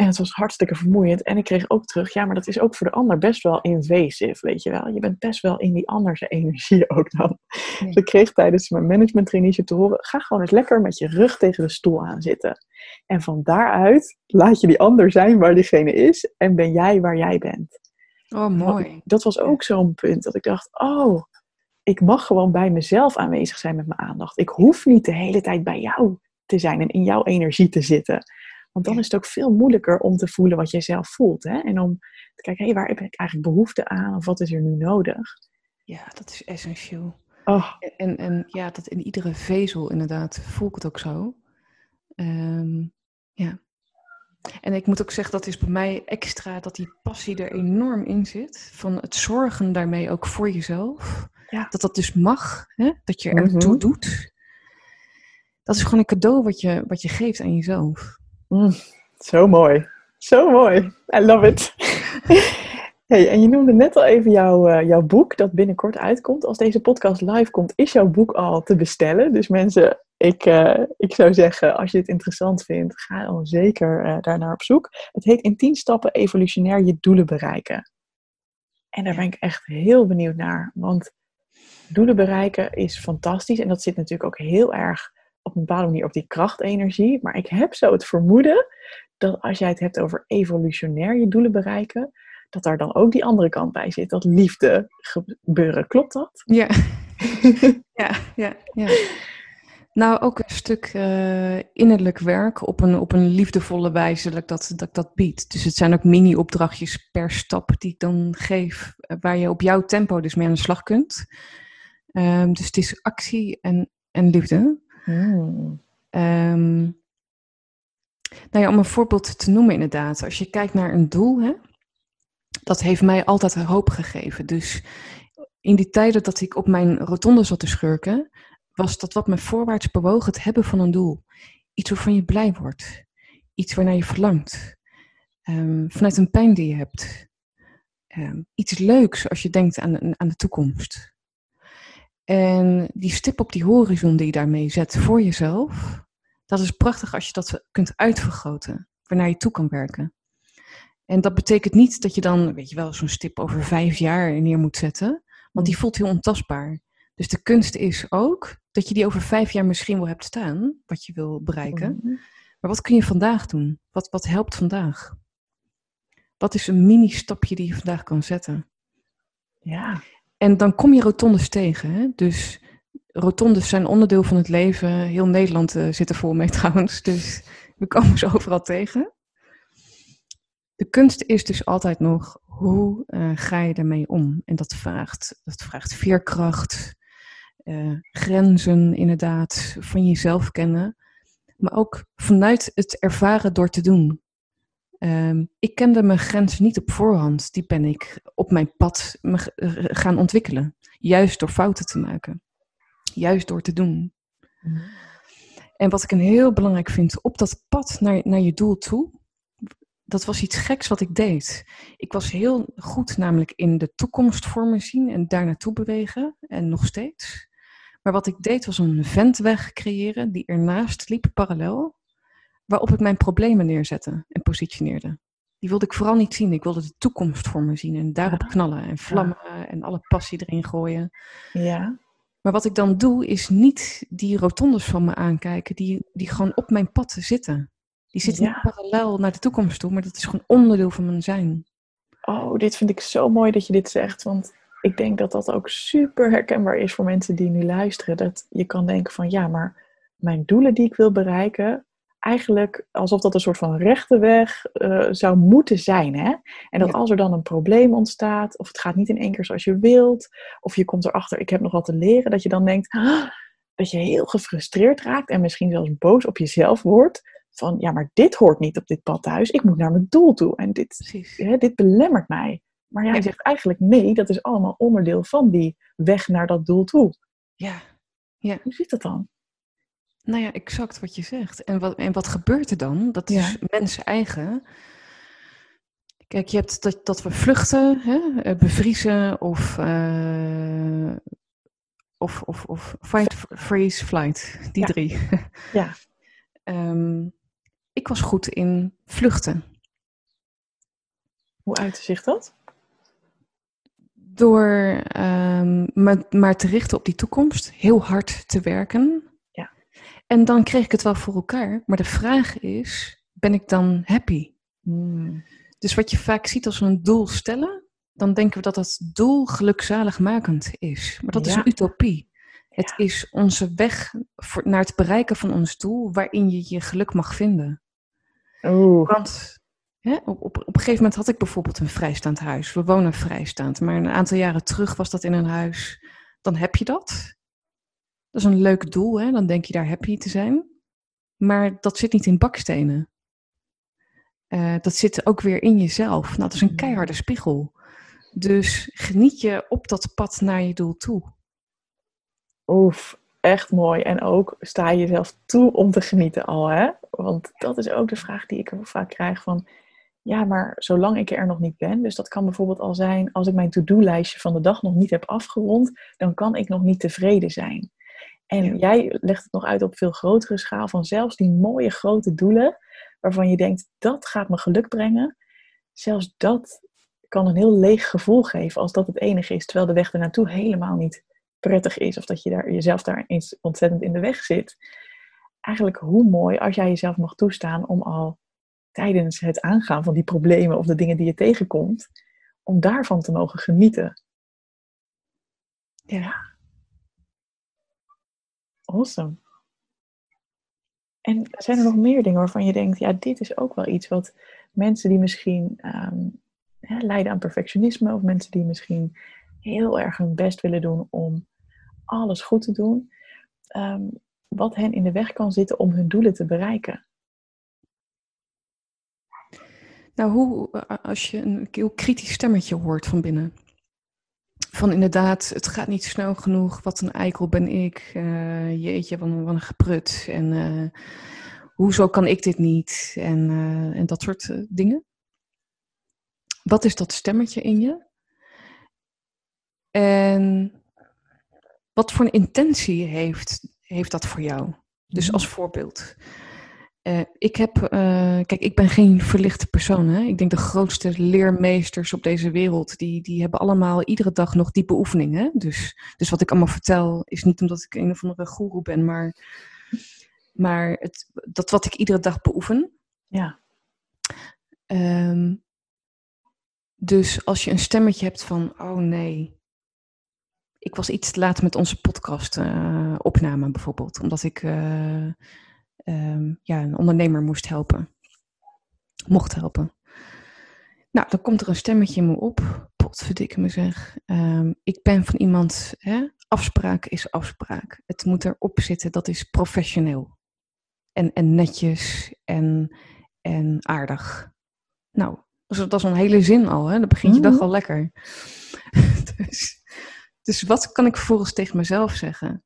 En het was hartstikke vermoeiend. En ik kreeg ook terug, ja, maar dat is ook voor de ander best wel invasive, weet je wel. Je bent best wel in die andere energie [laughs] ook dan. Dus ik kreeg tijdens mijn management traineeship te horen, ga gewoon eens lekker met je rug tegen de stoel aan zitten. En van daaruit laat je die ander zijn waar diegene is en ben jij waar jij bent. Oh, mooi. Dat was ook zo'n punt dat ik dacht, oh, ik mag gewoon bij mezelf aanwezig zijn met mijn aandacht. Ik hoef niet de hele tijd bij jou te zijn en in jouw energie te zitten. Want dan is het ook veel moeilijker om te voelen wat jij zelf voelt. Hè? En om te kijken, hé, waar heb ik eigenlijk behoefte aan? Of wat is er nu nodig? Ja, dat is essentieel. Oh, En, en ja, dat in iedere vezel inderdaad voel ik het ook zo. Ehm, ja. En ik moet ook zeggen, dat is bij mij extra dat die passie er enorm in zit. Van het zorgen daarmee ook voor jezelf. Ja. Dat dat dus mag, hè? dat je er Mhm. toe doet. dat is gewoon een cadeau wat je, wat je geeft aan jezelf. Mm, zo mooi. Zo mooi. I love it. [laughs] Hey, en je noemde net al even jouw, uh, jouw boek dat binnenkort uitkomt. Als deze podcast live komt, is jouw boek al te bestellen. Dus mensen, ik, uh, ik zou zeggen, als je het interessant vindt, ga dan zeker uh, daarnaar op zoek. Het heet In 10 stappen evolutionair je doelen bereiken. En daar ben ik echt heel benieuwd naar. Want doelen bereiken is fantastisch. En dat zit natuurlijk ook heel erg op een bepaalde manier op die krachtenergie. Maar ik heb zo het vermoeden dat als jij het hebt over evolutionair je doelen bereiken, dat daar dan ook die andere kant bij zit. Dat liefde gebeuren. Klopt dat? Ja. [laughs] ja, ja, ja. Nou, ook een stuk uh, innerlijk werk op een, op een liefdevolle wijze dat ik dat, dat, dat bied. Dus het zijn ook mini-opdrachtjes per stap die ik dan geef, eh, waar je op jouw tempo dus mee aan de slag kunt. Um, dus het is actie en, en liefde. Um, nou ja, om een voorbeeld te noemen inderdaad. Als je kijkt naar een doel, hè, dat heeft mij altijd hoop gegeven. Dus in die tijden dat ik op mijn rotonde zat te schurken, was dat wat me voorwaarts bewoog het hebben van een doel. Iets waarvan je blij wordt. Iets waarnaar je verlangt. Um, vanuit een pijn die je hebt. Um, iets leuks als je denkt aan, aan de toekomst. En die stip op die horizon die je daarmee zet voor jezelf, dat is prachtig als je dat kunt uitvergroten, waarnaar je toe kan werken. En dat betekent niet dat je dan, weet je wel, zo'n stip over vijf jaar neer moet zetten, want die voelt heel ontastbaar. Dus de kunst is ook dat je die over vijf jaar misschien wel hebt staan, wat je wil bereiken. Mm. Maar wat kun je vandaag doen? Wat, wat helpt vandaag? Wat is een mini-stapje die je vandaag kan zetten? Ja. En dan kom je rotondes tegen. Hè? Dus rotondes zijn onderdeel van het leven. Heel Nederland uh, zit er vol mee [laughs] trouwens. Dus we komen ze overal tegen. De kunst is dus altijd nog, hoe uh, ga je daarmee om? En dat vraagt, dat vraagt veerkracht, uh, grenzen inderdaad, van jezelf kennen. Maar ook vanuit het ervaren door te doen. Um, ik kende mijn grenzen niet op voorhand. Die ben ik op mijn pad gaan ontwikkelen. Juist door fouten te maken. Juist door te doen. Mm. En wat ik een heel belangrijk vind, op dat pad naar, naar je doel toe, dat was iets geks wat ik deed. Ik was heel goed namelijk in de toekomst voor me zien en daar naartoe bewegen. En nog steeds. Maar wat ik deed was een ventweg creëren die ernaast liep, parallel. Waarop ik mijn problemen neerzette en positioneerde. Die wilde ik vooral niet zien. Ik wilde de toekomst voor me zien en daarop knallen en vlammen en alle passie erin gooien. Ja. Maar wat ik dan doe, is niet die rotondes van me aankijken, die, die gewoon op mijn pad zitten. Die zitten niet parallel naar de toekomst toe, maar dat is gewoon onderdeel van mijn zijn. Oh, dit vind ik zo mooi dat je dit zegt. Want ik denk dat dat ook super herkenbaar is voor mensen die nu luisteren. Dat je kan denken van ja, maar mijn doelen die ik wil bereiken, eigenlijk alsof dat een soort van rechte weg uh, zou moeten zijn. Hè? En dat als er dan een probleem ontstaat, of het gaat niet in één keer zoals je wilt, of je komt erachter, ik heb nog wat te leren, dat je dan denkt ah, dat je heel gefrustreerd raakt en misschien zelfs boos op jezelf wordt. Van ja, maar dit hoort niet op dit pad thuis. Ik moet naar mijn doel toe. En dit, hè, dit belemmert mij. Maar jij zegt eigenlijk nee, dat is allemaal onderdeel van die weg naar dat doel toe. Ja. ja. Hoe zit dat dan? Nou ja, exact wat je zegt. En wat, en wat gebeurt er dan? Dat is mensen eigen. Kijk, je hebt dat, dat we vluchten, hè? Eh, bevriezen of, uh, of, of, of fight, freeze, flight. Die drie. [laughs] Ja. um, ik was goed in vluchten. Hoe uitte zich dat? Door um, me maar te richten op die toekomst, heel hard te werken. En dan kreeg ik het wel voor elkaar. Maar de vraag is, ben ik dan happy? Hmm. Dus wat je vaak ziet als we een doel stellen, dan denken we dat dat doel gelukzaligmakend is. Maar dat is een utopie. Het is onze weg voor, naar het bereiken van ons doel waarin je je geluk mag vinden. Oeh. Want hè, op, op, op een gegeven moment had ik bijvoorbeeld een vrijstaand huis. We wonen vrijstaand, maar een aantal jaren terug was dat in een huis. Dan heb je dat. Dat is een leuk doel, hè? dan denk je daar happy te zijn. Maar dat zit niet in bakstenen. Uh, dat zit ook weer in jezelf. Nou, dat is een mm. keiharde spiegel. Dus geniet je op dat pad naar je doel toe. Oef, echt mooi. En ook sta je jezelf toe om te genieten al, hè? Want dat is ook de vraag die ik vaak krijg van... Ja, maar zolang ik er nog niet ben, dus dat kan bijvoorbeeld al zijn als ik mijn to-do-lijstje van de dag nog niet heb afgerond, dan kan ik nog niet tevreden zijn. En jij legt het nog uit op veel grotere schaal van zelfs die mooie grote doelen, waarvan je denkt dat gaat me geluk brengen. Zelfs dat kan een heel leeg gevoel geven als dat het enige is, terwijl de weg ernaartoe helemaal niet prettig is of dat je daar, jezelf daar eens ontzettend in de weg zit. Eigenlijk hoe mooi als jij jezelf mag toestaan om al tijdens het aangaan van die problemen of de dingen die je tegenkomt, om daarvan te mogen genieten. Ja. Awesome. En zijn er nog meer dingen waarvan je denkt, ja, dit is ook wel iets wat mensen die misschien um, lijden aan perfectionisme of mensen die misschien heel erg hun best willen doen om alles goed te doen, ehm, wat hen in de weg kan zitten om hun doelen te bereiken? Nou, hoe, als je een heel kritisch stemmetje hoort van binnen. Van inderdaad, het gaat niet snel genoeg, wat een eikel ben ik, uh, jeetje, wat een, wat een geprut. En uh, hoezo kan ik dit niet? En, uh, en dat soort dingen. Wat is dat stemmetje in je? En wat voor een intentie heeft, heeft dat voor jou? Dus mhm. als voorbeeld. Uh, ik heb, uh, kijk, ik ben geen verlichte persoon. Hè? Ik denk de grootste leermeesters op deze wereld, die, die hebben allemaal iedere dag nog diepe oefeningen. Dus, dus wat ik allemaal vertel, is niet omdat ik een of andere goeroe ben, maar, maar het, dat wat ik iedere dag beoefen. Ja. Um, dus als je een stemmetje hebt van, oh nee, ik was iets te laat met onze podcast uh, opname bijvoorbeeld, omdat ik um, ja, een ondernemer moest helpen, mocht helpen. Nou, dan komt er een stemmetje in me op, potverdikke me zeg. Um, ik ben van iemand, hè, afspraak is afspraak. Het moet erop zitten, dat is professioneel. En, en netjes en, en aardig. Nou, dat is een hele zin al, hè? Dan begint je dag mhm. al lekker. [laughs] dus, dus wat kan ik vervolgens tegen mezelf zeggen?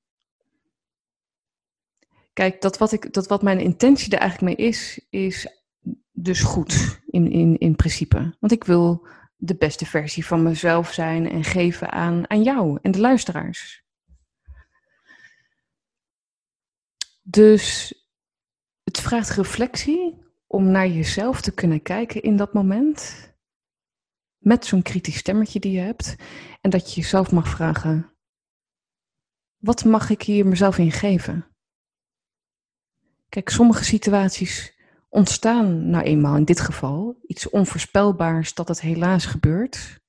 Kijk, dat wat, ik, dat wat mijn intentie er eigenlijk mee is, is dus goed in, in, in principe. Want ik wil de beste versie van mezelf zijn en geven aan, aan jou en de luisteraars. Dus het vraagt reflectie om naar jezelf te kunnen kijken in dat moment. Met zo'n kritisch stemmetje die je hebt. En dat je jezelf mag vragen: wat mag ik hier mezelf in geven? Kijk, sommige situaties ontstaan nou eenmaal in dit geval. Iets onvoorspelbaars dat het helaas gebeurt.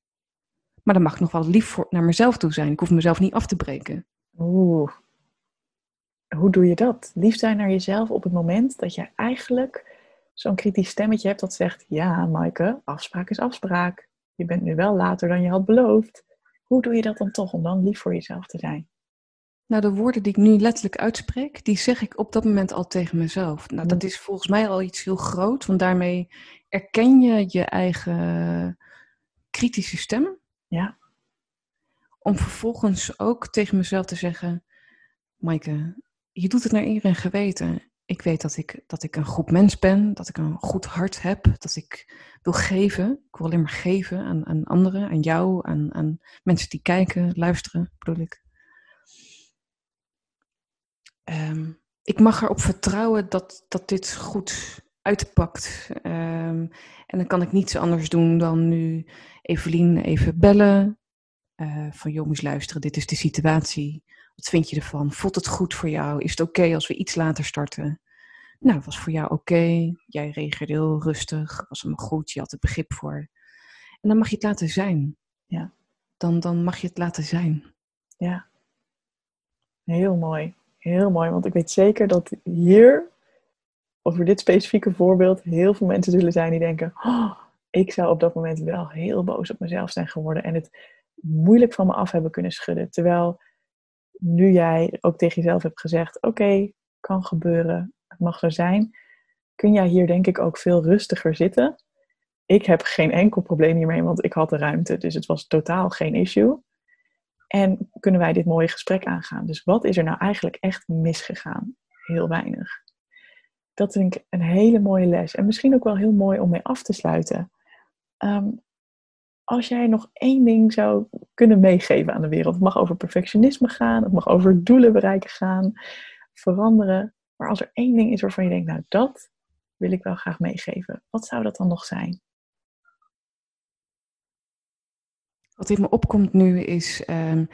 Maar dan mag ik nog wel lief voor, naar mezelf toe zijn. Ik hoef mezelf niet af te breken. Oeh. Hoe doe je dat? Lief zijn naar jezelf op het moment dat je eigenlijk zo'n kritisch stemmetje hebt dat zegt: Ja, Maaike, afspraak is afspraak. Je bent nu wel later dan je had beloofd. Hoe doe je dat dan toch om dan lief voor jezelf te zijn? Nou, de woorden die ik nu letterlijk uitspreek, die zeg ik op dat moment al tegen mezelf. Nou, dat is volgens mij al iets heel groot, want daarmee erken je je eigen kritische stem. Ja. Om vervolgens ook tegen mezelf te zeggen: Maaike, je doet het naar eer en geweten ik weet dat ik, dat ik een goed mens ben, dat ik een goed hart heb, dat ik wil geven. Ik wil alleen maar geven aan, aan anderen, aan jou, aan, aan mensen die kijken, luisteren, bedoel ik. Um, ik mag erop vertrouwen dat, dat dit goed uitpakt. Um, en dan kan ik niets anders doen dan nu Evelien even bellen. Uh, van jongens, luisteren, dit is de situatie. Wat vind je ervan? Voelt het goed voor jou? Is het oké als we iets later starten? Nou, was voor jou oké. Jij reageerde heel rustig. Was allemaal goed. Je had er begrip voor. En dan mag je het laten zijn. Ja. Dan, dan mag je het laten zijn. Ja. Heel mooi. Heel mooi. Want ik weet zeker dat hier, over dit specifieke voorbeeld, heel veel mensen zullen zijn die denken: oh, ik zou op dat moment wel heel boos op mezelf zijn geworden en het moeilijk van me af hebben kunnen schudden. Terwijl nu jij ook tegen jezelf hebt gezegd: Oké, kan gebeuren, het mag zo zijn, kun jij hier denk ik ook veel rustiger zitten. Ik heb geen enkel probleem hiermee, want ik had de ruimte, dus het was totaal geen issue. En kunnen wij dit mooie gesprek aangaan? Dus wat is er nou eigenlijk echt misgegaan? Heel weinig. Dat vind ik een hele mooie les. En misschien ook wel heel mooi om mee af te sluiten. Ehm, als jij nog één ding zou kunnen meegeven aan de wereld. Het mag over perfectionisme gaan. Het mag over doelen bereiken gaan. Veranderen. Maar als er één ding is waarvan je denkt, nou dat wil ik wel graag meegeven. Wat zou dat dan nog zijn? Wat in me opkomt nu is, um,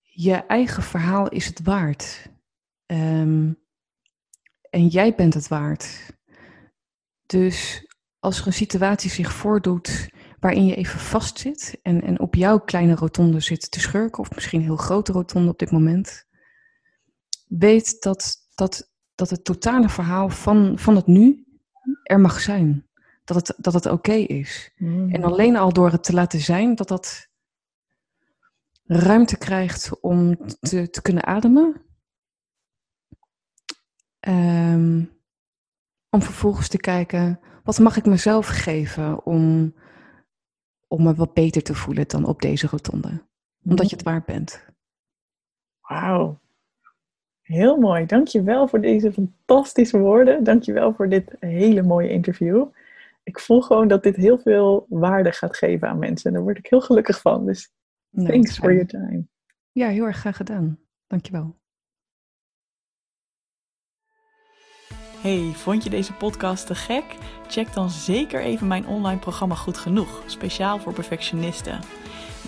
je eigen verhaal is het waard. Um, en jij bent het waard. Dus als er een situatie zich voordoet waarin je even vastzit en, en op jouw kleine rotonde zit te schurken, of misschien een heel grote rotonde op dit moment, weet dat, dat, dat het totale verhaal van, van het nu er mag zijn dat het, dat het oké is. Mm. En alleen al door het te laten zijn, dat dat ruimte krijgt om te, te kunnen ademen. Ehm, om vervolgens te kijken, wat mag ik mezelf geven om, om me wat beter te voelen dan op deze rotonde? Omdat je het waard bent. Wauw. Heel mooi. Dankjewel voor deze fantastische woorden. Dankjewel voor dit hele mooie interview ik voel gewoon dat dit heel veel waarde gaat geven aan mensen. En daar word ik heel gelukkig van. Dus thanks for your time. Ja, heel erg graag gedaan. Dankjewel. Hey, vond je deze podcast te gek? Check dan zeker even mijn online programma Goed Genoeg, speciaal voor perfectionisten.